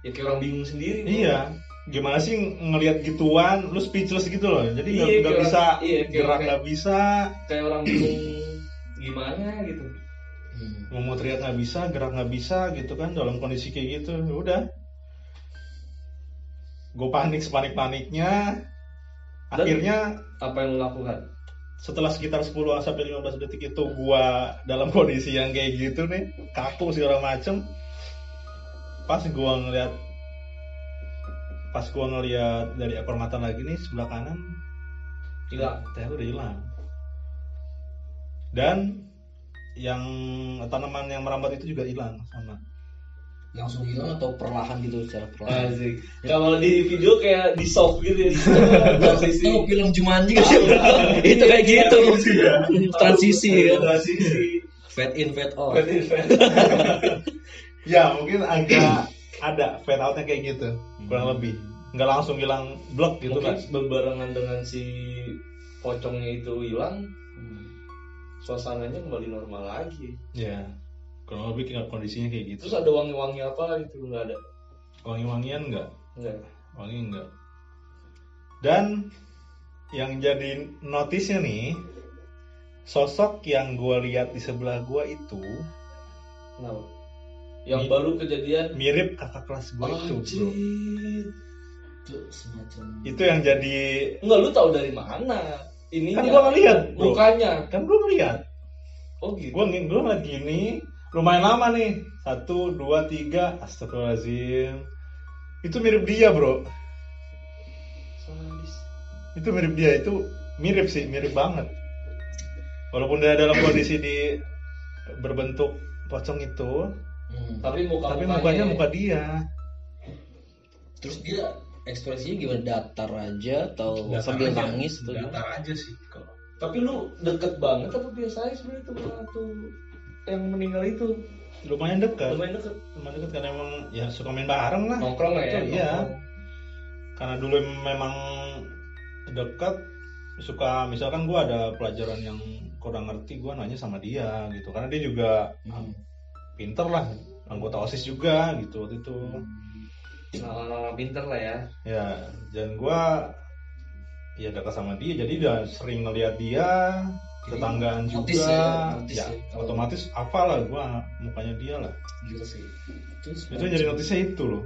Speaker 1: ya kayak orang bingung sendiri
Speaker 2: iya gimana sih ngelihat gituan lu speechless gitu loh jadi nggak
Speaker 1: Iya, kayak
Speaker 2: bisa
Speaker 1: iya, kayak-
Speaker 2: gerak
Speaker 1: kayak-
Speaker 2: nggak bisa
Speaker 1: kayak orang bingung gimana gitu
Speaker 3: Hmm.
Speaker 2: mau teriak nggak bisa gerak nggak bisa gitu kan dalam kondisi kayak gitu. Ya udah. Gue panik sepanik paniknya
Speaker 1: Dan-
Speaker 2: akhirnya
Speaker 1: apa yang lu lakukan?
Speaker 2: setelah sekitar 10 sampai 15 detik itu gua dalam kondisi yang kayak gitu nih kaku segala macem. Pas gua ngeliat pas gua ngeliat dari ekor mata lagi nih sebelah kanan
Speaker 1: hilang.
Speaker 2: ternyata udah hilang. Dan yang tanaman yang merambat itu juga hilang sama
Speaker 3: langsung hilang atau perlahan gitu secara perlahan
Speaker 1: Asik. Kalau di video kayak di soft gitu ya. Transisi.
Speaker 3: Oh, film Jumanji kan itu kayak gitu transisi kan
Speaker 1: Transisi.
Speaker 3: fade in fade out
Speaker 1: Fade in, fade
Speaker 2: ya mungkin agak ada fade outnya kayak gitu kurang lebih nggak langsung hilang blok gitu
Speaker 1: Mungkin
Speaker 2: kan
Speaker 1: berbarengan dengan si pocongnya itu hilang,
Speaker 3: Hmm.
Speaker 1: Suasananya kembali normal lagi.
Speaker 2: ya kurang lebih kayak kondisinya kayak gitu
Speaker 1: Terus ada wangi-wangi apa gitu nggak ada?
Speaker 2: wangi-wangian nggak
Speaker 1: Enggak.
Speaker 2: wangi enggak dan yang jadi notisnya nih sosok yang gua lihat di sebelah gua itu
Speaker 1: Kenapa? Yang
Speaker 2: Mi-
Speaker 1: baru kejadian
Speaker 2: mirip kakak kelas gua itu bro
Speaker 3: itu semacam
Speaker 2: itu yang jadi
Speaker 1: Enggak lu tahu dari mana? Ini
Speaker 2: Kan gua ngeliat, bro.
Speaker 1: mukanya.
Speaker 2: kan gua ngeliat
Speaker 1: Oh gitu.
Speaker 2: gua gua ngeliat gini. Lumayan lama nih. Satu dua tiga. Astagfirullahaladzim. Itu mirip dia bro.
Speaker 1: Sadis.
Speaker 2: itu mirip dia. Itu mirip sih mirip banget. Walaupun dia dalam kondisi di berbentuk pocong itu
Speaker 3: Hmm.
Speaker 1: Tapi muka
Speaker 2: tapi mukanya muka dia.
Speaker 3: Terus dia ekspresinya gimana datar aja atau
Speaker 4: Datar
Speaker 3: sambil
Speaker 4: aja.
Speaker 3: nangis atau gimana?
Speaker 4: datar aja sih kalau
Speaker 1: Tapi lu deket banget apa biasa aja sebenarnya tuh sama tuh yang meninggal itu?
Speaker 2: lumayan dekat
Speaker 1: Lumayan deket.
Speaker 2: lumayan dekat karena emang ya suka main bareng lah
Speaker 1: Nongkrong lah ya.
Speaker 2: Iya.
Speaker 1: nongkrong.
Speaker 2: karena dulu memang dekat suka misalkan gua ada pelajaran yang kurang ngerti gua nanya sama dia gitu karena dia juga
Speaker 3: Hmm.
Speaker 2: pinter lah anggota osis juga gitu waktu itu
Speaker 1: Nah, pinter lah ya.
Speaker 2: ya dan gua ya dekat sama dia jadi udah sering ngeliat dia
Speaker 3: Jadi,
Speaker 2: tetanggaan juga.
Speaker 3: ya,
Speaker 2: ya,
Speaker 3: ya. Kalau-
Speaker 2: otomatis apa lah gua mukanya dia lah.
Speaker 3: Gila sih. Itu
Speaker 2: jadi notisnya itu loh.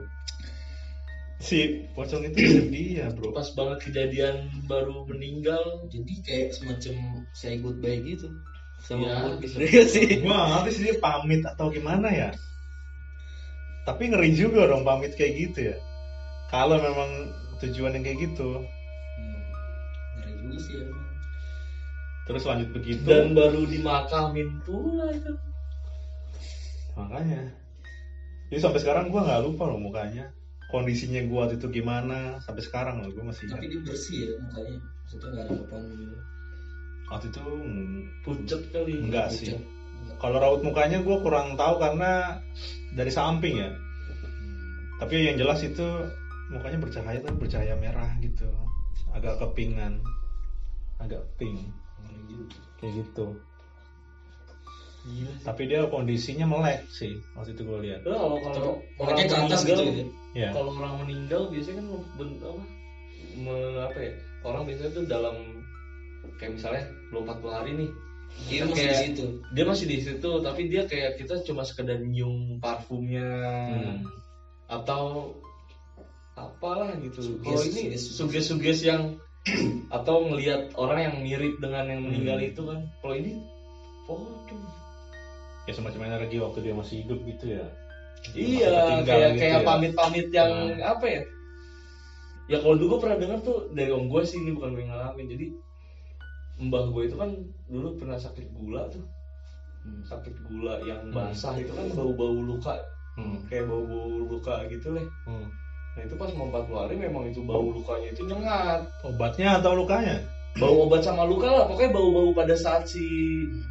Speaker 2: Si pocong itu dia bro.
Speaker 1: Pas banget kejadian baru meninggal.
Speaker 3: jadi kayak semacam say goodbye gitu. Sama
Speaker 1: Iya.
Speaker 3: umur gitu. Iya sih
Speaker 2: gua ngerti sih dia pamit atau gimana ya tapi ngeri juga dong pamit kayak gitu ya. Kalau memang tujuan yang kayak gitu.
Speaker 3: Hmm. ngeri juga sih ya.
Speaker 2: Terus lanjut begitu.
Speaker 1: Dan baru dimakamin pula itu.
Speaker 2: makanya. Jadi sampai sekarang gua nggak lupa loh mukanya. Kondisinya gua waktu itu gimana. Sampai sekarang loh gua masih
Speaker 3: tapi dia bersih ya mukanya. Maksudnya nggak ada apa-apa. Gitu
Speaker 2: waktu itu mm,
Speaker 1: Pucet kali.
Speaker 2: enggak sih. Kalau raut mukanya gua kurang tahu karena dari samping ya tapi yang jelas itu mukanya bercahaya tapi bercahaya merah gitu agak kepingan agak pink kayak gitu
Speaker 1: Gila.
Speaker 2: tapi dia kondisinya melek sih waktu itu gue lihat
Speaker 1: Udah, kalau orang
Speaker 3: meleknya ke atas
Speaker 1: meninggal,
Speaker 3: gitu ya
Speaker 2: ya
Speaker 1: Kalau orang meninggal biasanya kan ben- apa? me- apa ya? Orang biasanya tuh dalam kayak misalnya 24 hari nih.
Speaker 3: Dia
Speaker 1: Kan
Speaker 3: masih di
Speaker 1: kayak-
Speaker 3: situ
Speaker 1: Dia masih di situ, tapi dia kayak kita cuma sekedar nyium parfumnya
Speaker 2: Hmm.
Speaker 1: atau apalah gitu.
Speaker 3: Suges,
Speaker 1: Kalau ini
Speaker 3: suges,
Speaker 1: suges-suges yang atau ngelihat orang yang mirip dengan yang meninggal
Speaker 2: Hmm.
Speaker 1: itu kan. Kalau ini pocong.
Speaker 2: ya semacam energi waktu dia masih hidup gitu ya
Speaker 1: Iya,
Speaker 2: Masih
Speaker 1: kayak
Speaker 2: gitu
Speaker 1: kayak
Speaker 2: ya.
Speaker 1: pamit-pamit yang
Speaker 2: Hmm.
Speaker 1: apa ya? Ya kalau dulu gue pernah dengar tuh dari om gue sih ini bukan gue yang ngalamin. Jadi mbah gue itu kan dulu pernah sakit gula tuh,
Speaker 3: Hmm.
Speaker 1: sakit gula yang
Speaker 2: Hmm.
Speaker 1: basah itu kan bau-bau luka,
Speaker 2: hmm.
Speaker 1: kayak bau-bau luka gitu lah.
Speaker 2: Hmm.
Speaker 1: Nah itu pas mau 40 hari memang itu bau lukanya itu nyengat.
Speaker 2: obatnya atau lukanya
Speaker 1: Bau obat sama luka lah, pokoknya bau-bau pada saat si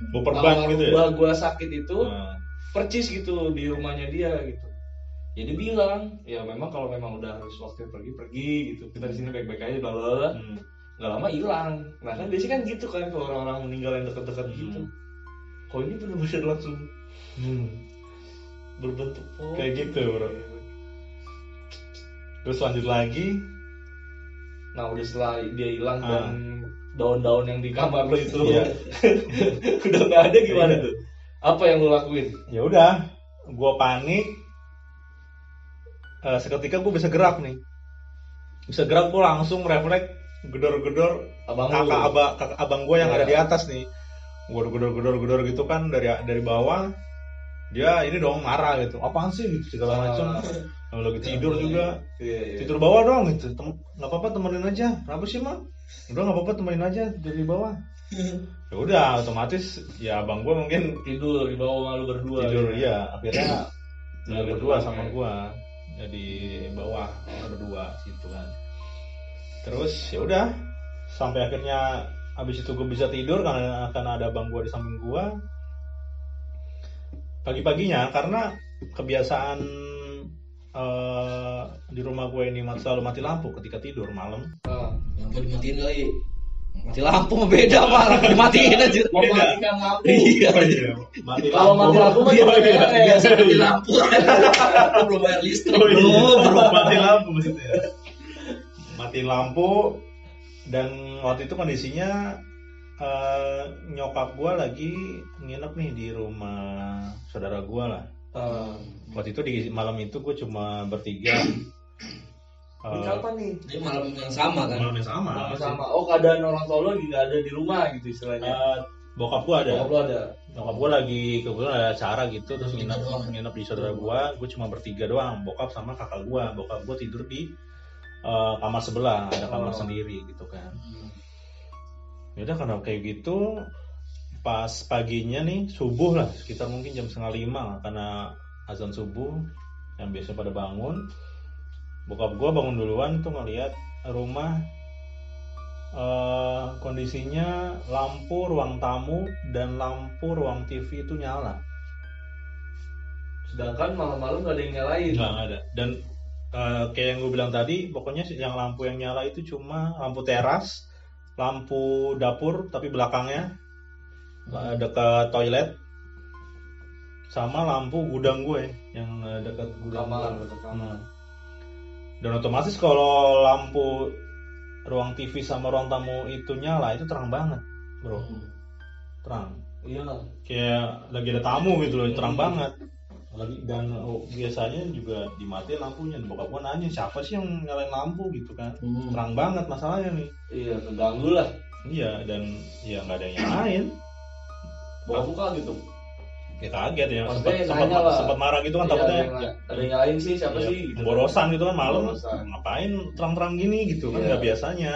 Speaker 2: bau perban gitu ya
Speaker 1: gue sakit itu
Speaker 2: Nah,
Speaker 1: percis gitu di rumahnya dia gitu. Jadi bilang, ya memang kalau memang udah harus waktu pergi pergi gitu. Kita di sini baik-baik aja bla bla.
Speaker 2: hmm.
Speaker 1: Nggak lama hilang. Nah kan biasanya kan gitu kan kalau orang-orang meninggal yang dekat-dekat
Speaker 2: Hmm.
Speaker 1: gitu. Kok ini benar-benar langsung
Speaker 2: Hmm.
Speaker 1: berbentuk pohon.
Speaker 2: kayak gitu bro terus lanjut lagi
Speaker 1: Nah udah setelah dia hilang
Speaker 2: Ah.
Speaker 1: dan daun-daun yang di kamar lo itu
Speaker 2: Iya.
Speaker 1: udah nggak ada gimana
Speaker 2: Iya.
Speaker 1: tuh? Apa yang lo lakuin?
Speaker 2: ya udah gue panik Eh, seketika gue bisa gerak nih bisa gerak gue langsung refleks gedor-gedor
Speaker 1: Abang
Speaker 2: kakak
Speaker 1: lu.
Speaker 2: abang kakak abang gue yang
Speaker 1: Iya.
Speaker 2: ada di atas nih gue gedor gedor gedor gitu kan dari dari bawah dia ini dong marah gitu apaan sih gitu segala macam
Speaker 1: Ah.
Speaker 2: lagi tidur juga
Speaker 1: Iya, iya.
Speaker 2: tidur bawah doang gitu nggak apa-apa temenin aja kenapa sih mah udah nggak apa-apa temenin aja di bawah ya udah otomatis ya abang gue mungkin
Speaker 1: tidur di bawah malu berdua.
Speaker 2: tidur
Speaker 1: gitu.
Speaker 2: ya akhirnya berdua sama gua jadi bawah berdua situ kan terus ya udah sampai akhirnya habis itu gue bisa tidur karena karena ada abang gua di samping gua pagi-paginya karena kebiasaan eh, di rumah gue ini selalu mati lampu ketika tidur malam
Speaker 1: Ah.
Speaker 3: Lampu dimatiin kali. Mati lampu beda malah dimatiin aja.
Speaker 1: mematikan lampu
Speaker 3: Iya.
Speaker 2: mati
Speaker 1: Kalau mati lampu mah
Speaker 3: Iya, iya.
Speaker 1: ya?
Speaker 3: Biasa mati lampu. Belum bayar listrik.
Speaker 2: Oh, iya.
Speaker 3: Belum, belum.
Speaker 2: mati lampu maksudnya matiin lampu dan waktu itu kondisinya eh, nyokap gua lagi nginep nih di rumah saudara gua lah
Speaker 1: Ah.
Speaker 2: waktu itu di malam itu gue cuma bertiga Eh,
Speaker 1: kapan nih?
Speaker 3: Ini malam yang sama kan.
Speaker 2: malam yang sama
Speaker 1: Sama sama. Oh keadaan orang tua lo lagi nggak ada di rumah gitu istilahnya.
Speaker 2: Eh, bokap gua ada
Speaker 1: Bokap lo ada.
Speaker 2: Nyokap gue lagi kebetulan ada acara gitu terus nginep nginep di saudara gue, gue cuma bertiga doang, bokap sama kakak gue, bokap gue tidur di eh, kamar sebelah, ada kamar
Speaker 1: Oh.
Speaker 2: sendiri gitu kan.
Speaker 3: Hmm.
Speaker 2: Yaudah karena kayak gitu, pas paginya nih subuh lah sekitar mungkin jam setengah lima karena azan subuh yang biasa pada bangun, bokap gue bangun duluan tuh ngeliat rumah eh, kondisinya lampu ruang tamu dan lampu ruang TV itu nyala.
Speaker 1: Sedangkan malam-malam nggak ada yang nyalain.
Speaker 2: Nggak ada. Dan eh, kayak yang gue bilang tadi, pokoknya sih yang lampu yang nyala itu cuma lampu teras, lampu dapur tapi belakangnya eh, dekat toilet, sama lampu gudang gue yang eh, dekat gudang
Speaker 1: Kamar,
Speaker 2: gue.
Speaker 1: kamar.
Speaker 2: Hmm. Dan otomatis kalau lampu ruang TV sama ruang tamu itu nyala itu terang banget, bro.
Speaker 3: Hmm.
Speaker 2: Terang.
Speaker 1: Iya.
Speaker 2: Kayak lagi ada tamu gitu loh, terang
Speaker 1: Hmm.
Speaker 2: banget. Lagi dan oh, biasanya juga dimatiin lampunya. Bokap gua nanya siapa sih yang nyalain lampu gitu kan?
Speaker 3: Hmm.
Speaker 2: Terang banget masalahnya nih.
Speaker 1: Iya keganggu lah.
Speaker 2: Iya dan ya nggak ada yang nyalain.
Speaker 1: Bawa buka gitu.
Speaker 2: Ya kaget ya. Sempat sempat, sempat marah gitu kan
Speaker 1: Iya,
Speaker 2: takutnya.
Speaker 1: ada yang, ada yang nyalain sih siapa
Speaker 2: ya,
Speaker 1: sih? Gitu.
Speaker 2: Borosan gitu kan malam. Ngapain terang-terang gini gitu kan
Speaker 1: Iya.
Speaker 2: nggak biasanya.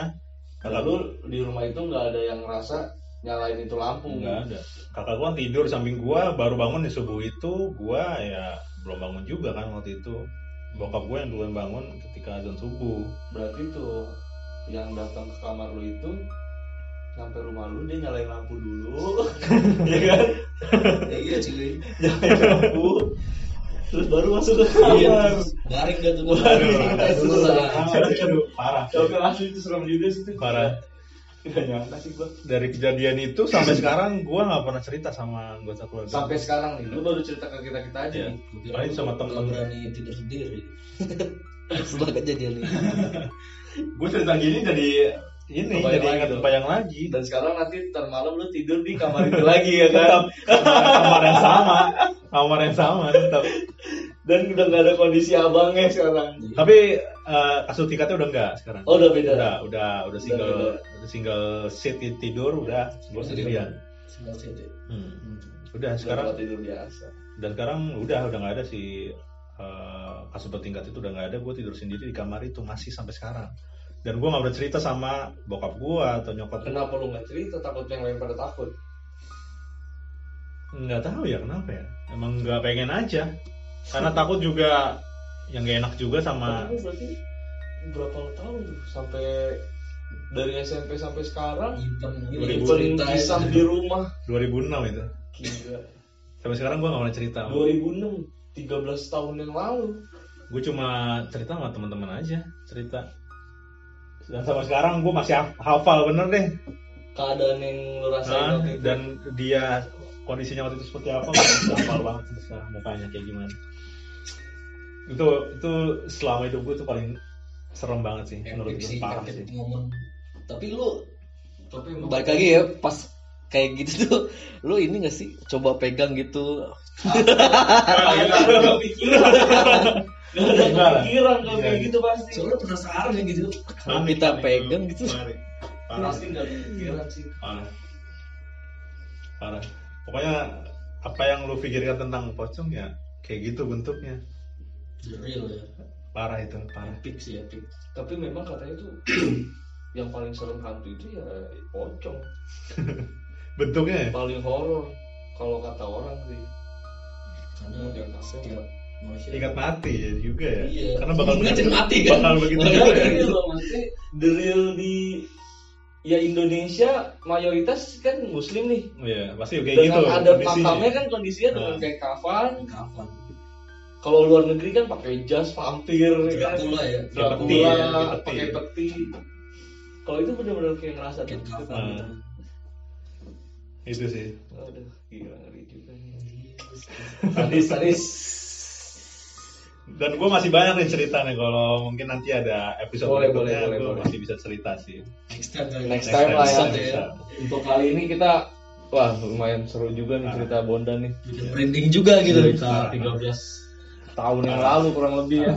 Speaker 2: Gua
Speaker 1: di rumah itu nggak ada yang ngerasa nyalain itu lampu.
Speaker 2: nggak ada. Kakak gua tidur samping gua baru bangun di subuh itu. Gua ya belum bangun juga kan waktu itu. Bokap gue yang duluan bangun ketika azan subuh.
Speaker 1: Berarti tuh yang datang ke kamar lu itu sampai rumah lu dia nyalain lampu dulu, ya kan?
Speaker 3: Ya, iya cuy.
Speaker 1: Nyalain lampu, terus baru masuk ke
Speaker 3: Iya.
Speaker 1: kamar.
Speaker 3: Garing dah tuh.
Speaker 1: Garing.
Speaker 2: Parah.
Speaker 1: Oke asli itu serem juga sih tuh.
Speaker 2: Parah.
Speaker 1: Gak nyangka sih gua.
Speaker 2: Dari kejadian itu sampai sekarang gua nggak pernah cerita sama anggota keluarga.
Speaker 1: Sampai sekarang nih, lu baru cerita ke kita kita aja nih.
Speaker 2: Paling sama temen.
Speaker 3: berani tidur sendiri. Setelah kejadian ini.
Speaker 2: Gue cerita gini jadi ini
Speaker 1: Kebayang
Speaker 2: jadi
Speaker 1: lagi
Speaker 2: ingat
Speaker 1: tuh.
Speaker 2: bayang lagi.
Speaker 1: Dan sekarang nanti ntar malam lu tidur di kamar itu lagi ya kan?
Speaker 2: kamar yang sama, kamar yang sama tetap.
Speaker 1: Dan udah nggak ada kondisi abangnya sekarang.
Speaker 2: Tapi eh, kasur tiketnya udah enggak sekarang.
Speaker 1: Oh udah beda.
Speaker 2: Udah, udah, udah single,
Speaker 1: beda.
Speaker 2: udah single seat tidur udah gue sendirian.
Speaker 3: Single seat ya.
Speaker 2: Hmm. Udah
Speaker 1: Sekarang tidur biasa.
Speaker 2: dan sekarang udah udah nggak ada si eh, kasur bertingkat itu udah nggak ada gue tidur sendiri di kamar itu masih sampai sekarang dan gue nggak udah cerita sama bokap gue atau nyokap gue
Speaker 1: Kenapa lu nggak cerita? Takut yang lain pada takut.
Speaker 2: nggak tahu ya kenapa ya? Emang nggak pengen aja. Karena takut juga yang gak enak juga sama
Speaker 1: Tapi berarti berapa tahun tuh? Sampai dari SMP sampai sekarang
Speaker 3: gitu. cerita
Speaker 1: kisah
Speaker 3: itu.
Speaker 1: di rumah.
Speaker 2: 2006 itu.
Speaker 1: Gila.
Speaker 2: Sampai sekarang gue nggak pernah cerita.
Speaker 1: 2006 13 tahun yang lalu.
Speaker 2: Gue cuma cerita sama teman-teman aja cerita dan sampai sekarang gue masih haf- hafal bener deh.
Speaker 1: Keadaan yang lu rasain
Speaker 2: Nah,
Speaker 1: waktu itu.
Speaker 2: dan dia kondisinya waktu itu seperti apa? Gue masih hafal banget sampai sekarang mukanya kayak gimana. Itu itu selama hidup gue tuh paling serem banget sih menurut gue
Speaker 3: sih,
Speaker 2: parah sih.
Speaker 3: momen. Tapi lu
Speaker 1: tapi
Speaker 3: balik lagi ya pas kayak gitu tuh lu ini gak sih? Coba pegang gitu
Speaker 1: Gak ada kepikiran kepikiran kalau
Speaker 2: Iya.
Speaker 1: kayak gitu pasti.
Speaker 3: Soalnya penasaran ya gitu. Kalau
Speaker 2: panik.
Speaker 3: pegang gitu.
Speaker 2: Parah.
Speaker 1: Pasti gak kepikiran sih.
Speaker 2: Parah. Parah. Pokoknya apa yang lu pikirkan tentang pocong ya kayak gitu bentuknya.
Speaker 3: Real ya.
Speaker 2: Parah itu parah.
Speaker 3: Epic sih epic.
Speaker 1: Tapi memang katanya tuh Yang paling serem hantu itu ya pocong.
Speaker 2: Bentuknya ya?
Speaker 1: Paling horor Kalau kata orang sih.
Speaker 3: Karena
Speaker 1: diangkat
Speaker 3: setiap
Speaker 2: ingat mati ya juga ya
Speaker 3: Iya.
Speaker 2: karena bakal begitu-
Speaker 3: mati kan?
Speaker 2: bakal begitu juga ya.
Speaker 1: Iya maksudnya the real di ya Indonesia mayoritas kan muslim nih
Speaker 2: Iya, pasti kayak
Speaker 1: dengan
Speaker 2: gitu
Speaker 1: ada makamnya kan kondisinya dengan
Speaker 2: Nah.
Speaker 1: kayak kafan
Speaker 3: Kapan?
Speaker 1: kalau luar negeri kan pakai jas vampir kan
Speaker 3: Dracula ya.
Speaker 1: Dracula,
Speaker 2: ya, pakai
Speaker 1: pakai
Speaker 2: peti.
Speaker 1: kalau itu benar-benar kayak ngerasa
Speaker 3: kapan.
Speaker 2: Nah. itu sih
Speaker 1: Aduh, gila ngeri juga nih. Sadis, sadis.
Speaker 2: Dan gue masih banyak nih cerita nih kalau mungkin nanti ada episode
Speaker 1: Boleh,
Speaker 2: berikutnya
Speaker 1: boleh, boleh,
Speaker 2: gue
Speaker 1: boleh.
Speaker 2: masih bisa cerita sih
Speaker 3: Next time kali.
Speaker 1: Next time lah ya. Untuk kali ini kita wah lumayan seru juga nih cerita Bondan nih.
Speaker 3: Bikin branding juga gitu.
Speaker 1: Cerita 13 tahun yang lalu kurang lebih ya.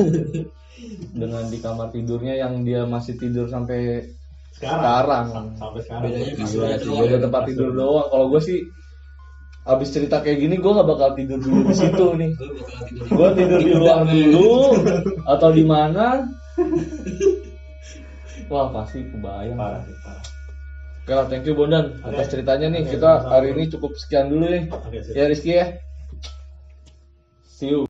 Speaker 1: Dengan di kamar tidurnya yang dia masih tidur sampai
Speaker 2: sekarang,
Speaker 1: Sekarang.
Speaker 2: Sa- sampai sekarang
Speaker 3: Bedanya doang.
Speaker 1: beda tempat tidur doang. Kalau gue sih abis cerita kayak gini gue gak bakal tidur dulu di situ nih.
Speaker 3: Gue bakal tidur.
Speaker 1: Di luar dulu atau di mana? Wah pasti kebayang.
Speaker 2: parah
Speaker 1: Oke lah, thank you Bondan atas ceritanya nih. Kita hari ini cukup sekian dulu nih. Ya Rizky ya. See you.